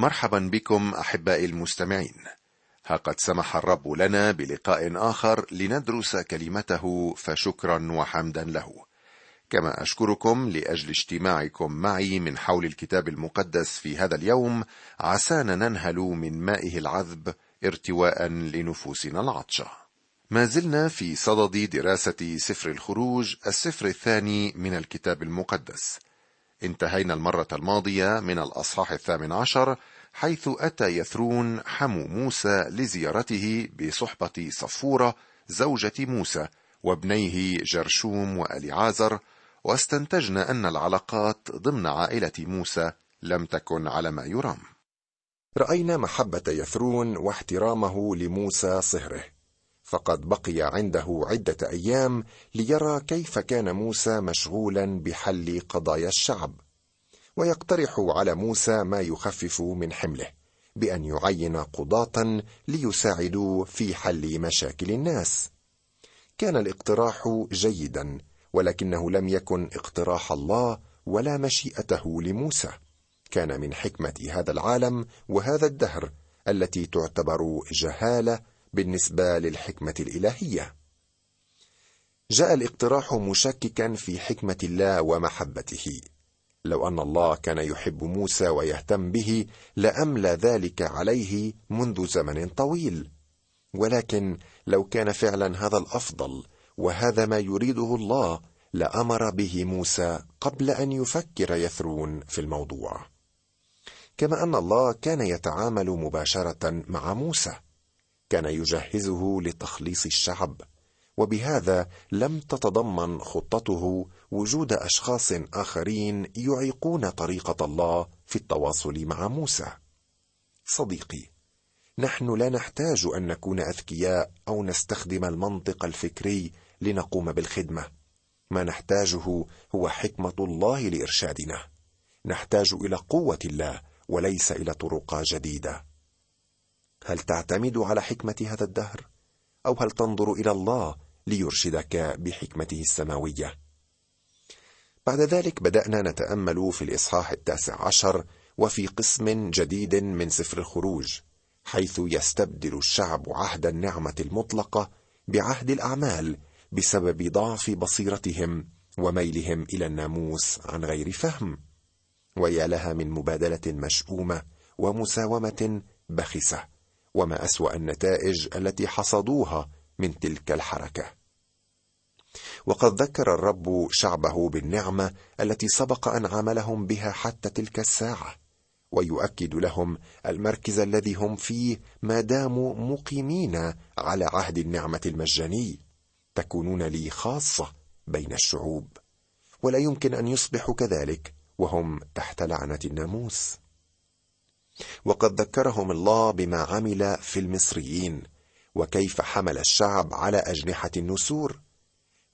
مرحبا بكم أحبائي المستمعين. ها قد سمح الرب لنا بلقاء آخر لندرس كلمته فشكرا وحمدا له. كما أشكركم لأجل اجتماعكم معي من حول الكتاب المقدس في هذا اليوم عسانا ننهل من مائه العذب ارتواء لنفوسنا العطشة. ما زلنا في صدد دراسة سفر الخروج السفر الثاني من الكتاب المقدس. انتهينا المرة الماضية من الأصحاح الثامن عشر حيث أتى يثرون حمو موسى لزيارته بصحبة صفورة زوجة موسى وابنيه جرشوم وأليعازر واستنتجنا أن العلاقات ضمن عائلة موسى لم تكن على ما يرام. رأينا محبة يثرون واحترامه لموسى صهره. فقد بقي عنده عدة أيام ليرى كيف كان موسى مشغولا بحل قضايا الشعب. ويقترح على موسى ما يخفف من حمله بأن يعين قضاة ليساعدوا في حل مشاكل الناس. كان الاقتراح جيدا ولكنه لم يكن اقتراح الله ولا مشيئته لموسى. كان من حكمة هذا العالم وهذا الدهر التي تعتبر جهالة بالنسبة للحكمة الإلهية. جاء الاقتراح مشككا في حكمة الله ومحبته. لو أن الله كان يحب موسى ويهتم به لأملى ذلك عليه منذ زمن طويل. ولكن لو كان فعلا هذا الأفضل وهذا ما يريده الله لأمر به موسى قبل أن يفكر يثرون في الموضوع. كما أن الله كان يتعامل مباشرة مع موسى. كان يجهزه لتخليص الشعب وبهذا لم تتضمن خطته وجود أشخاص آخرين يعيقون طريقة الله في التواصل مع موسى. صديقي نحن لا نحتاج أن نكون أذكياء أو نستخدم المنطق الفكري لنقوم بالخدمة. ما نحتاجه هو حكمة الله لإرشادنا. نحتاج إلى قوة الله وليس إلى طرق جديدة. هل تعتمد على حكمة هذا الدهر؟ أو هل تنظر إلى الله ليرشدك بحكمته السماوية؟ بعد ذلك بدأنا نتأمل في الإصحاح التاسع عشر وفي قسم جديد من سفر الخروج حيث يستبدل الشعب عهد النعمة المطلقة بعهد الأعمال بسبب ضعف بصيرتهم وميلهم إلى الناموس عن غير فهم. ويا لها من مبادلة مشؤومة ومساومة بخسة. وما أسوأ النتائج التي حصدوها من تلك الحركة. وقد ذكر الرب شعبه بالنعمة التي سبق أن عاملهم بها حتى تلك الساعة ويؤكد لهم المركز الذي هم فيه ما داموا مقيمين على عهد النعمة المجاني تكونون لي خاصة بين الشعوب ولا يمكن أن يصبحوا كذلك وهم تحت لعنة الناموس. وقد ذكرهم الله بما عمل في المصريين وكيف حمل الشعب على أجنحة النسور.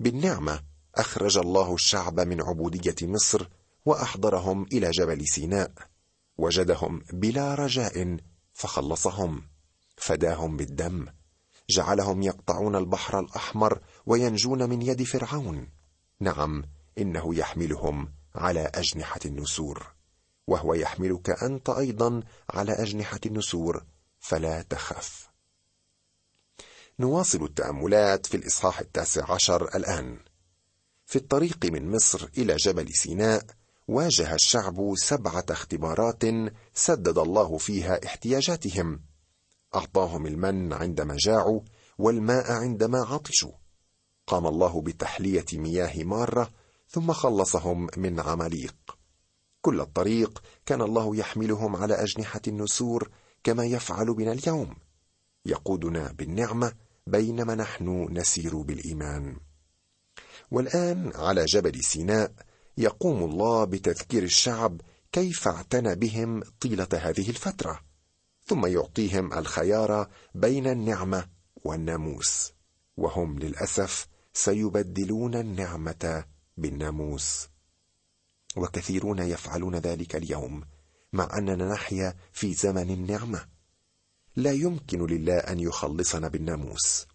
بالنعمة أخرج الله الشعب من عبودية مصر وأحضرهم إلى جبل سيناء. وجدهم بلا رجاء فخلصهم. فداهم بالدم. جعلهم يقطعون البحر الأحمر وينجون من يد فرعون. نعم إنه يحملهم على أجنحة النسور. وهو يحملك أنت أيضا على أجنحة النسور فلا تخف. نواصل التأملات في الإصحاح التاسع عشر الآن. في الطريق من مصر إلى جبل سيناء واجه الشعب سبعة اختبارات سدد الله فيها احتياجاتهم. أعطاهم المن عندما جاعوا والماء عندما عطشوا. قام الله بتحلية مياه مارة ثم خلصهم من عماليق. كل الطريق كان الله يحملهم على أجنحة النسور كما يفعل بنا اليوم. يقودنا بالنعمة بينما نحن نسير بالإيمان. والآن على جبل سيناء يقوم الله بتذكير الشعب كيف اعتنى بهم طيلة هذه الفترة ثم يعطيهم الخيار بين النعمة والناموس وهم للأسف سيبدلون النعمة بالناموس. وكثيرون يفعلون ذلك اليوم مع أننا نحيا في زمن النعمة. لا يمكن لله أن يخلصنا بالناموس.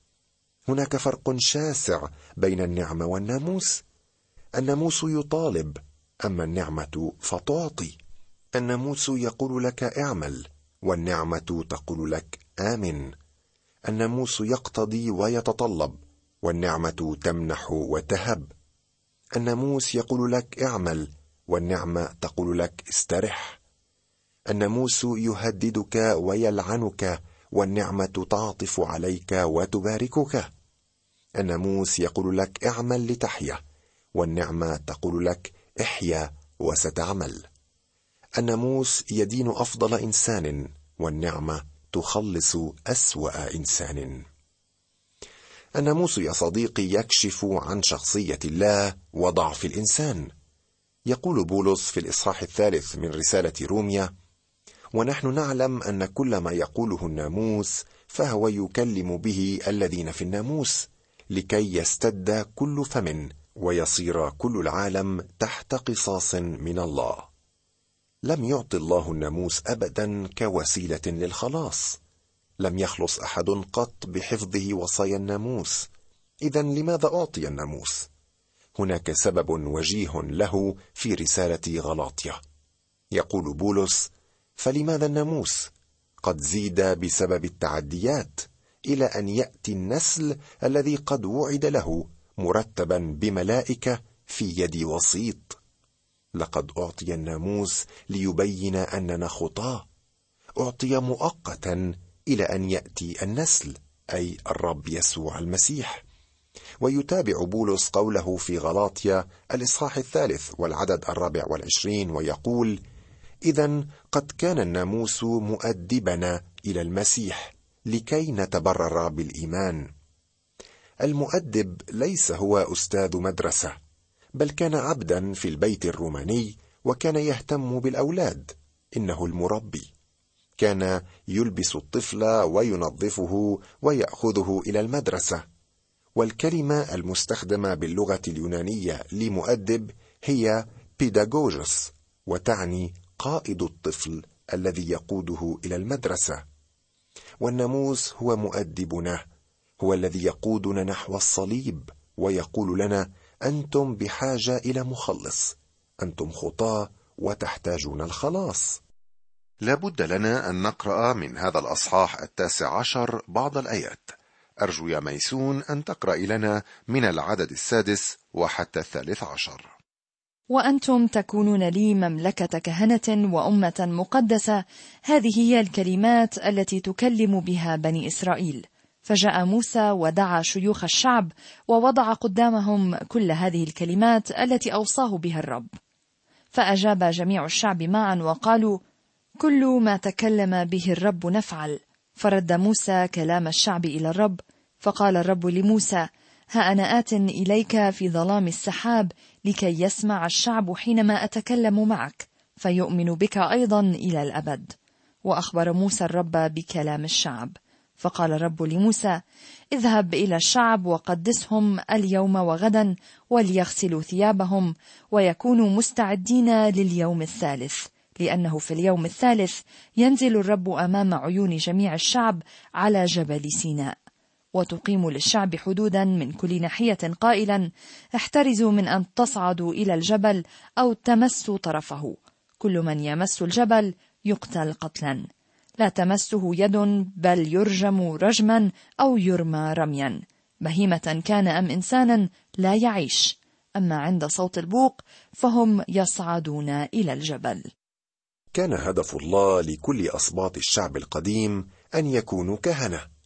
هناك فرق شاسع بين النعمه والناموس. الناموس يطالب أما النعمة فتعطي. الناموس يقول لك اعمل والنعمة تقول لك آمن. الناموس يقتضي ويتطلب والنعمة تمنح وتهب. الناموس يقول لك اعمل والنعمة تقول لك استرح. الناموس يهددك ويلعنك والنعمة تعطف عليك وتباركك. الناموس يقول لك اعمل لتحيا والنعمة تقول لك احيا وستعمل. الناموس يدين أفضل إنسان والنعمة تخلص أسوأ إنسان. الناموس يا صديقي يكشف عن شخصية الله وضعف الإنسان. يقول بولس في الإصحاح الثالث من رسالة روميا ونحن نعلم أن كل ما يقوله الناموس فهو يكلم به الذين في الناموس لكي يستد كل فم ويصير كل العالم تحت قصاص من الله. لم يعط الله الناموس ابدا كوسيلة للخلاص. لم يخلص أحد قط بحفظه وصايا الناموس. اذا لماذا أعطي الناموس؟ هناك سبب وجيه له في رسالة غلاطية. يقول بولس فلماذا الناموس؟ قد زيد بسبب التعديات إلى أن يأتي النسل الذي قد وعد له مرتبا بملائكة في يد وسيط. لقد أعطي الناموس ليبين أننا خطاة. أعطي مؤقتا إلى أن يأتي النسل أي الرب يسوع المسيح. ويتابع بولس قوله في غلاطيا الإصحاح الثالث والعدد الرابع والعشرين ويقول اذا قد كان الناموس مؤدبنا إلى المسيح لكي نتبرر بالإيمان. المؤدب ليس هو أستاذ مدرسة بل كان عبدا في البيت الروماني وكان يهتم بالأولاد إنه المربي. كان يلبس الطفل وينظفه ويأخذه إلى المدرسة والكلمة المستخدمة باللغة اليونانية لمؤدب هي بيداغوجوس وتعني قائد الطفل الذي يقوده إلى المدرسة. والناموس هو مؤدبنا هو الذي يقودنا نحو الصليب ويقول لنا أنتم بحاجة إلى مخلص أنتم خطاة وتحتاجون الخلاص. لابد لنا أن نقرأ من هذا الأصحاح التاسع عشر بعض الآيات. أرجو يا ميسون أن تقرأ لنا من العدد السادس وحتى الثالث عشر. وأنتم تكونون لي مملكة كهنة وأمة مقدسة. هذه هي الكلمات التي تكلم بها بني إسرائيل. فجاء موسى ودعا شيوخ الشعب ووضع قدامهم كل هذه الكلمات التي أوصاه بها الرب. فأجاب جميع الشعب معا وقالوا كل ما تكلم به الرب نفعل. فرد موسى كلام الشعب إلى الرب فقال الرب لموسى ها أنا آت إليك في ظلام السحاب لكي يسمع الشعب حينما أتكلم معك فيؤمن بك أيضا إلى الأبد. وأخبر موسى الرب بكلام الشعب. فقال الرب لموسى اذهب إلى الشعب وقدسهم اليوم وغدا وليغسلوا ثيابهم ويكونوا مستعدين لليوم الثالث لأنه في اليوم الثالث ينزل الرب أمام عيون جميع الشعب على جبل سيناء. وتقيم للشعب حدودا من كل ناحية قائلا احترزوا من أن تصعدوا إلى الجبل أو تمسوا طرفه. كل من يمس الجبل يقتل قتلا. لا تمسه يد بل يرجم رجما أو يرمى رميا. بهيمة كان أم انسانا لا يعيش. أما عند صوت البوق فهم يصعدون إلى الجبل. كان هدف الله لكل اسباط الشعب القديم أن يكونوا كهنة.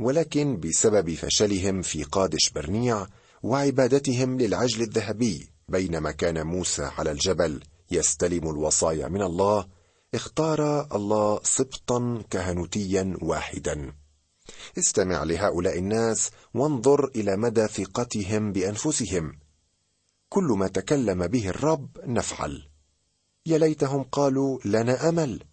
ولكن بسبب فشلهم في قادش برنيع وعبادتهم للعجل الذهبي بينما كان موسى على الجبل يستلم الوصايا من الله اختار الله سبطا كهنوتيا واحدا. استمع لهؤلاء الناس وانظر إلى مدى ثقتهم بأنفسهم. كل ما تكلم به الرب نفعل. يا ليتهم قالوا لنا آمل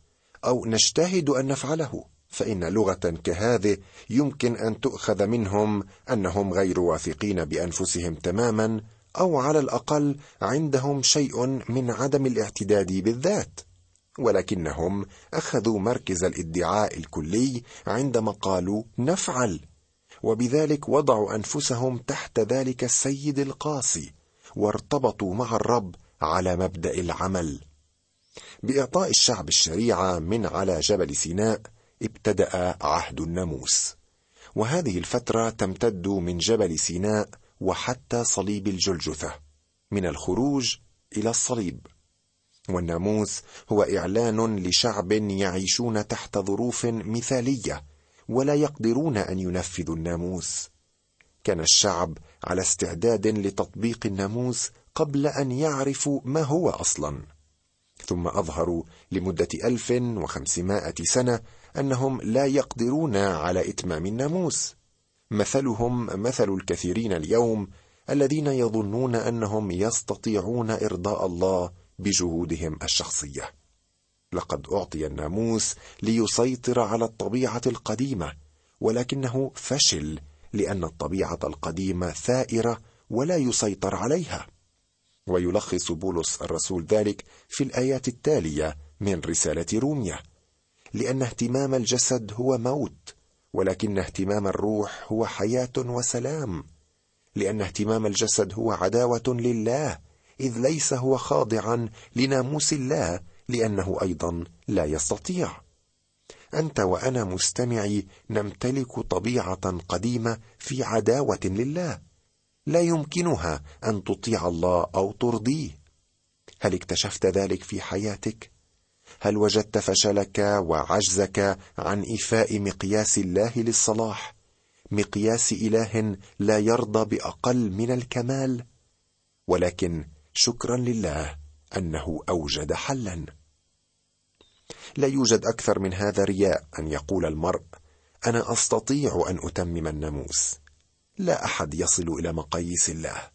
أو نجتهد أن نفعله. فإن لغة كهذه يمكن أن تؤخذ منهم أنهم غير واثقين بأنفسهم تماما أو على الأقل عندهم شيء من عدم الاعتداد بالذات ولكنهم أخذوا مركز الادعاء الكلي عندما قالوا نفعل وبذلك وضعوا أنفسهم تحت ذلك السيد القاسي وارتبطوا مع الرب على مبدأ العمل. بإعطاء الشعب الشريعة من على جبل سيناء ابتدأ عهد الناموس. وهذه الفترة تمتد من جبل سيناء وحتى صليب الجلجثة من الخروج إلى الصليب. والناموس هو إعلان لشعب يعيشون تحت ظروف مثالية ولا يقدرون أن ينفذوا الناموس. كان الشعب على استعداد لتطبيق الناموس قبل أن يعرفوا ما هو أصلا. ثم لمدة ألف وخمسمائة سنة أنهم لا يقدرون على إتمام الناموس. مثلهم مثل الكثيرين اليوم الذين يظنون أنهم يستطيعون إرضاء الله بجهودهم الشخصية. لقد أعطي الناموس ليسيطر على الطبيعة القديمة ولكنه فشل لأن الطبيعة القديمة ثائرة ولا يسيطر عليها. ويلخص بولس الرسول ذلك في الآيات التالية من رسالة روميا لأن اهتمام الجسد هو موت ولكن اهتمام الروح هو حياة وسلام لأن اهتمام الجسد هو عداوة لله إذ ليس هو خاضعا لناموس الله لأنه أيضا لا يستطيع. أنت وأنا مستمعي نمتلك طبيعة قديمة في عداوة لله. لا يمكنها أن تطيع الله أو ترضيه. هل اكتشفت ذلك في حياتك؟ هل وجدت فشلك وعجزك عن إيفاء مقياس الله للصلاح؟ مقياس إله لا يرضى بأقل من الكمال. ولكن شكرا لله أنه أوجد حلا. لا يوجد أكثر من هذا رياء أن يقول المرء أنا أستطيع أن أتمم الناموس. لا أحد يصل إلى مقاييس الله.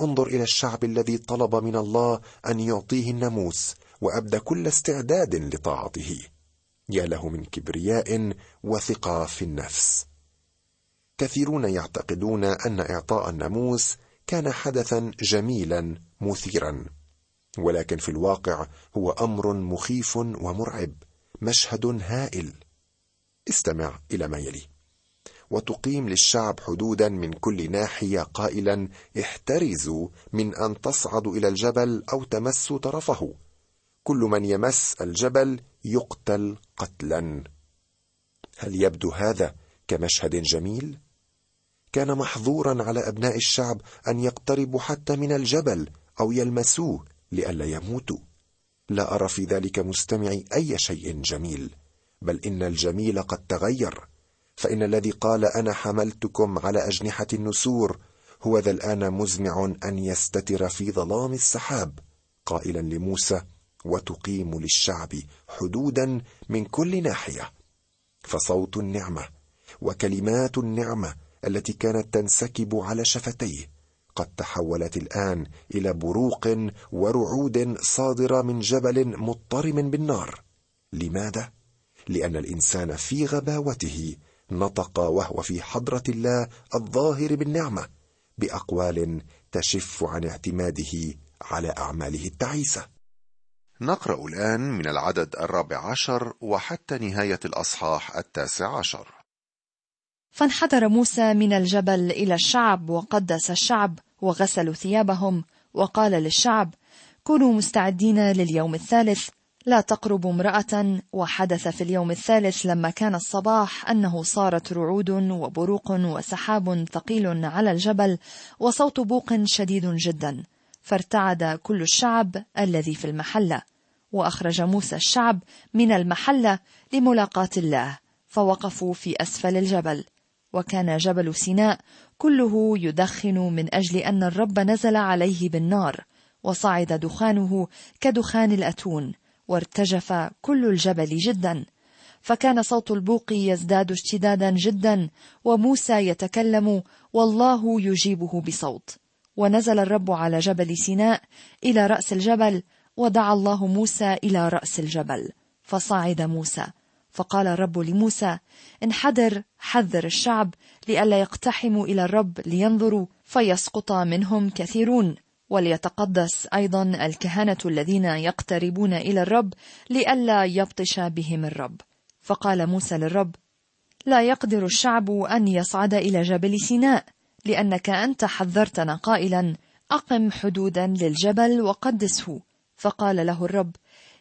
انظر إلى الشعب الذي طلب من الله أن يعطيه الناموس وأبدى كل استعداد لطاعته. يا له من كبرياء وثقه في النفس. كثيرون يعتقدون أن إعطاء الناموس كان حدثا جميلا مثيرا. ولكن في الواقع هو أمر مخيف ومرعب مشهد هائل. استمع إلى ما يلي. وتقيم للشعب حدودا من كل ناحية قائلا احترزوا من أن تصعدوا إلى الجبل أو تمسوا طرفه. كل من يمس الجبل يقتل قتلا. هل يبدو هذا كمشهد جميل؟ كان محظورا على أبناء الشعب أن يقتربوا حتى من الجبل أو يلمسوه لئلا يموتوا. لا أرى في ذلك مستمعي أي شيء جميل بل إن الجميل قد تغير. فإن الذي قال أنا حملتكم على أجنحة النسور هو ذا الآن مزمع أن يستتر في ظلام السحاب. قائلا لموسى وتقيم للشعب حدودا من كل ناحية. فصوت النعمة وكلمات النعمة التي كانت تنسكب على شفتيه قد تحولت الآن إلى بروق ورعود صادرة من جبل مضطرم بالنار. لماذا؟ لأن الإنسان في غباوته نطق وهو في حضرة الله الظاهر بالنعمة بأقوال تشف عن اعتماده على أعماله التعيسة. نقرأ الآن من العدد الرابع عشر وحتى نهاية الأصحاح التاسع عشر. فانحدر موسى من الجبل إلى الشعب وقدس الشعب وغسلوا ثيابهم وقال للشعب كونوا مستعدين لليوم الثالث لا تقربوا امرأة وحدث في اليوم الثالث لما كان الصباح أنه صارت رعود وبروق وسحاب ثقيل على الجبل وصوت بوق شديد جدا فارتعد كل الشعب الذي في المحلة وأخرج موسى الشعب من المحلة لملاقاة الله فوقفوا في أسفل الجبل وكان جبل سيناء كله يدخن من أجل أن الرب نزل عليه بالنار وصعد دخانه كدخان الأتون وارتجف كل الجبل جدا. فكان صوت البوق يزداد اشتدادا جدا وموسى يتكلم والله يجيبه بصوت. ونزل الرب على جبل سيناء إلى رأس الجبل ودعا الله موسى إلى رأس الجبل. فصعد موسى فقال الرب لموسى انحدر حذر الشعب لئلا يقتحموا إلى الرب لينظروا فيسقط منهم كثيرون. وليتقدس أيضا الكهنه الذين يقتربون إلى الرب لئلا يبطش بهم الرب. فقال موسى للرب لا يقدر الشعب أن يصعد إلى جبل سيناء لأنك أنت حذرتنا قائلا أقم حدودا للجبل وقدسه. فقال له الرب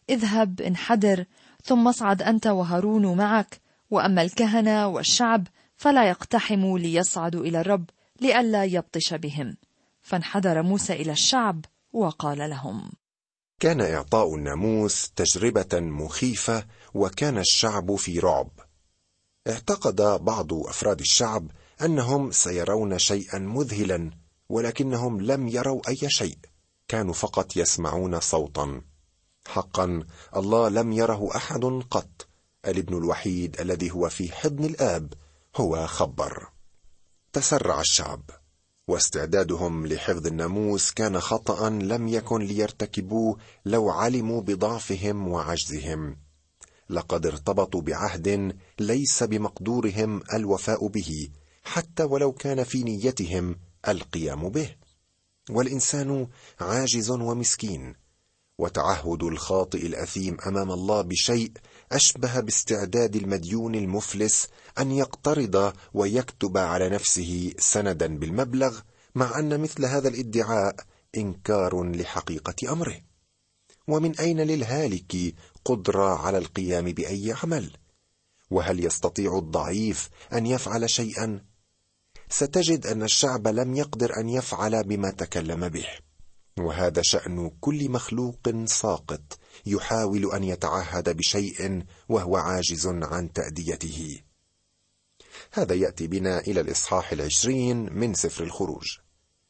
اذهب انحدر ثم اصعد أنت وهارون معك وأما الكهنة والشعب فلا يقتحموا ليصعدوا إلى الرب لئلا يبطش بهم. فانحدر موسى إلى الشعب وقال لهم كان إعطاء الناموس تجربة مخيفة وكان الشعب في رعب. اعتقد بعض أفراد الشعب أنهم سيرون شيئا مذهلا ولكنهم لم يروا أي شيء. كانوا فقط يسمعون صوتا. حقا الله لم يره أحد قط. الابن الوحيد الذي هو في حضن الآب هو خبر. تسرع الشعب. واستعدادهم لحفظ الناموس كان خطأ لم يكن ليرتكبوه لو علموا بضعفهم وعجزهم. لقد ارتبطوا بعهد ليس بمقدورهم الوفاء به حتى ولو كان في نيتهم القيام به. والإنسان عاجز ومسكين وتعهد الخاطئ الأثيم أمام الله بشيء أشبه باستعداد المديون المفلس أن يقترض ويكتب على نفسه سندا بالمبلغ مع أن مثل هذا الادعاء إنكار لحقيقة أمره. ومن أين للهالك قدرة على القيام بأي عمل؟ وهل يستطيع الضعيف أن يفعل شيئا؟ ستجد أن الشعب لم يقدر أن يفعل بما تكلم به. وهذا شأن كل مخلوق ساقط يحاول أن يتعهد بشيء وهو عاجز عن تأديته. هذا يأتي بنا إلى الإصحاح العشرين من سفر الخروج.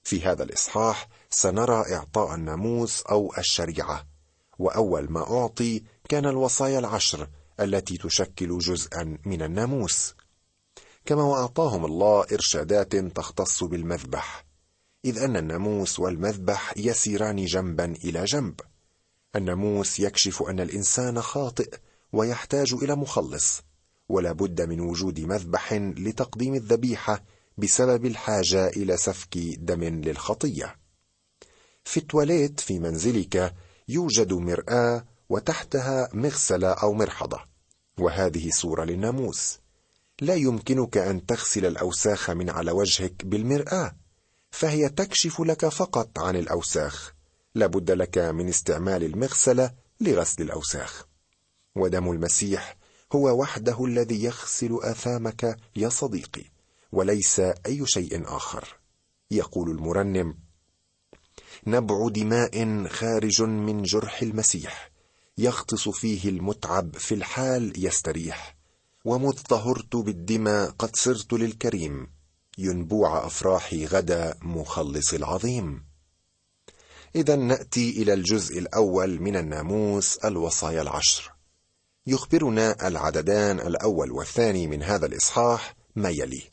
في هذا الإصحاح سنرى إعطاء الناموس أو الشريعة وأول ما أعطي كان الوصايا العشر التي تشكل جزءا من الناموس. كما وأعطاهم الله إرشادات تختص بالمذبح إذ أن الناموس والمذبح يسيران جنبا إلى جنب. الناموس يكشف أن الإنسان خاطئ ويحتاج إلى مخلص ولا بد من وجود مذبح لتقديم الذبيحة بسبب الحاجة إلى سفك دم للخطية. في التواليت في منزلك يوجد مرآة وتحتها مغسلة أو مرحضة وهذه صورة للناموس. لا يمكنك أن تغسل الأوساخ من على وجهك بالمرآة فهي تكشف لك فقط عن الأوساخ. لابد لك من استعمال المغسلة لغسل الأوساخ. ودم المسيح هو وحده الذي يغسل أثامك يا صديقي وليس أي شيء آخر. يقول المرنم نبع دماء خارج من جرح المسيح يغطس فيه المتعب في الحال يستريح ومذ طهرت بالدماء قد صرت للكريم. ينبوع أفراحي غدا مخلص العظيم. إذا نأتي إلى الجزء الأول من الناموس الوصايا العشر. يخبرنا العددان الأول والثاني من هذا الإصحاح ما يلي.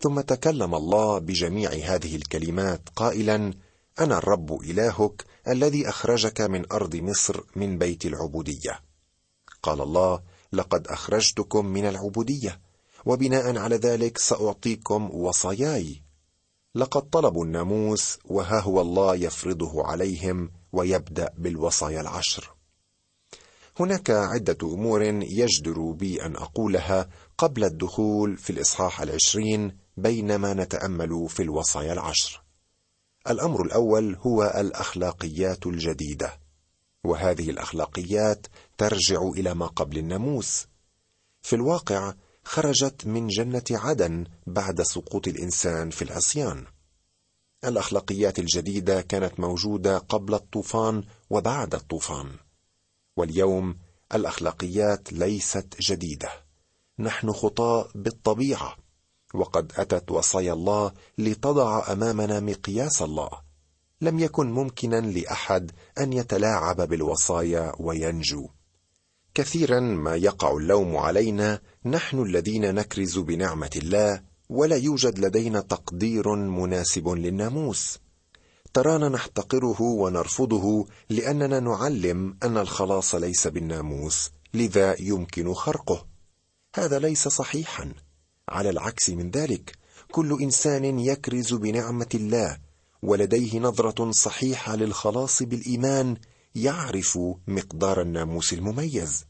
ثم تكلم الله بجميع هذه الكلمات قائلا أنا الرب إلهك الذي أخرجك من أرض مصر من بيت العبودية. قال الله لقد أخرجتكم من العبودية. وبناء على ذلك سأعطيكم وصاياي. لقد طلبوا الناموس وها هو الله يفرضه عليهم ويبدأ بالوصايا العشر. هناك عدة أمور يجدر بي أن أقولها قبل الدخول في الإصحاح العشرين بينما نتأمل في الوصايا العشر. الأمر الأول هو الأخلاقيات الجديدة وهذه الأخلاقيات ترجع إلى ما قبل الناموس. في الواقع خرجت من جنة عدن بعد سقوط الإنسان في العصيان. الأخلاقيات الجديدة كانت موجودة قبل الطوفان وبعد الطوفان. واليوم الأخلاقيات ليست جديدة. نحن خطاء بالطبيعة وقد أتت وصايا الله لتضع أمامنا مقياس الله. لم يكن ممكنا لأحد أن يتلاعب بالوصايا وينجو. كثيرا ما يقع اللوم علينا نحن الذين نكرز بنعمة الله ولا يوجد لدينا تقدير مناسب للناموس. ترانا نحتقره ونرفضه لأننا نعلم أن الخلاص ليس بالناموس لذا يمكن خرقه. هذا ليس صحيحا. على العكس من ذلك كل إنسان يكرز بنعمة الله ولديه نظرة صحيحة للخلاص بالإيمان يعرف مقدار الناموس المميز.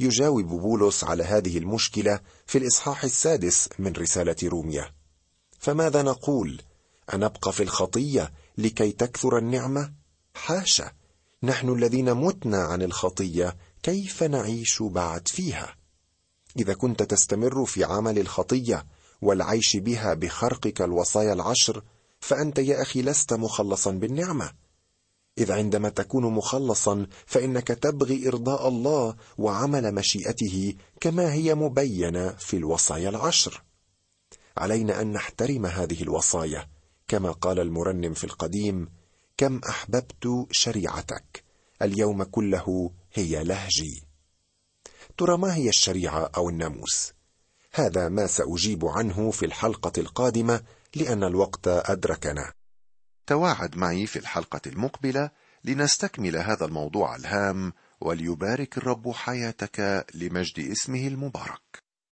يجاوب بولس على هذه المشكلة في الإصحاح السادس من رسالة روميا فماذا نقول؟ أنبقى في الخطية لكي تكثر النعمة؟ حاشا نحن الذين متنا عن الخطية كيف نعيش بعد فيها؟ إذا كنت تستمر في عمل الخطية والعيش بها بخرقك الوصايا العشر فأنت يا أخي لست مخلصا بالنعمة. إذ عندما تكون مخلصا فإنك تبغي إرضاء الله وعمل مشيئته كما هي مبينة في الوصايا العشر. علينا أن نحترم هذه الوصايا كما قال المرنم في القديم كم أحببت شريعتك اليوم كله هي لهجي. ترى ما هي الشريعة أو الناموس؟ هذا ما سأجيب عنه في الحلقة القادمة لأن الوقت أدركنا. تواعد معي في الحلقة المقبلة لنستكمل هذا الموضوع الهام وليبارك الرب حياتك لمجد اسمه المبارك.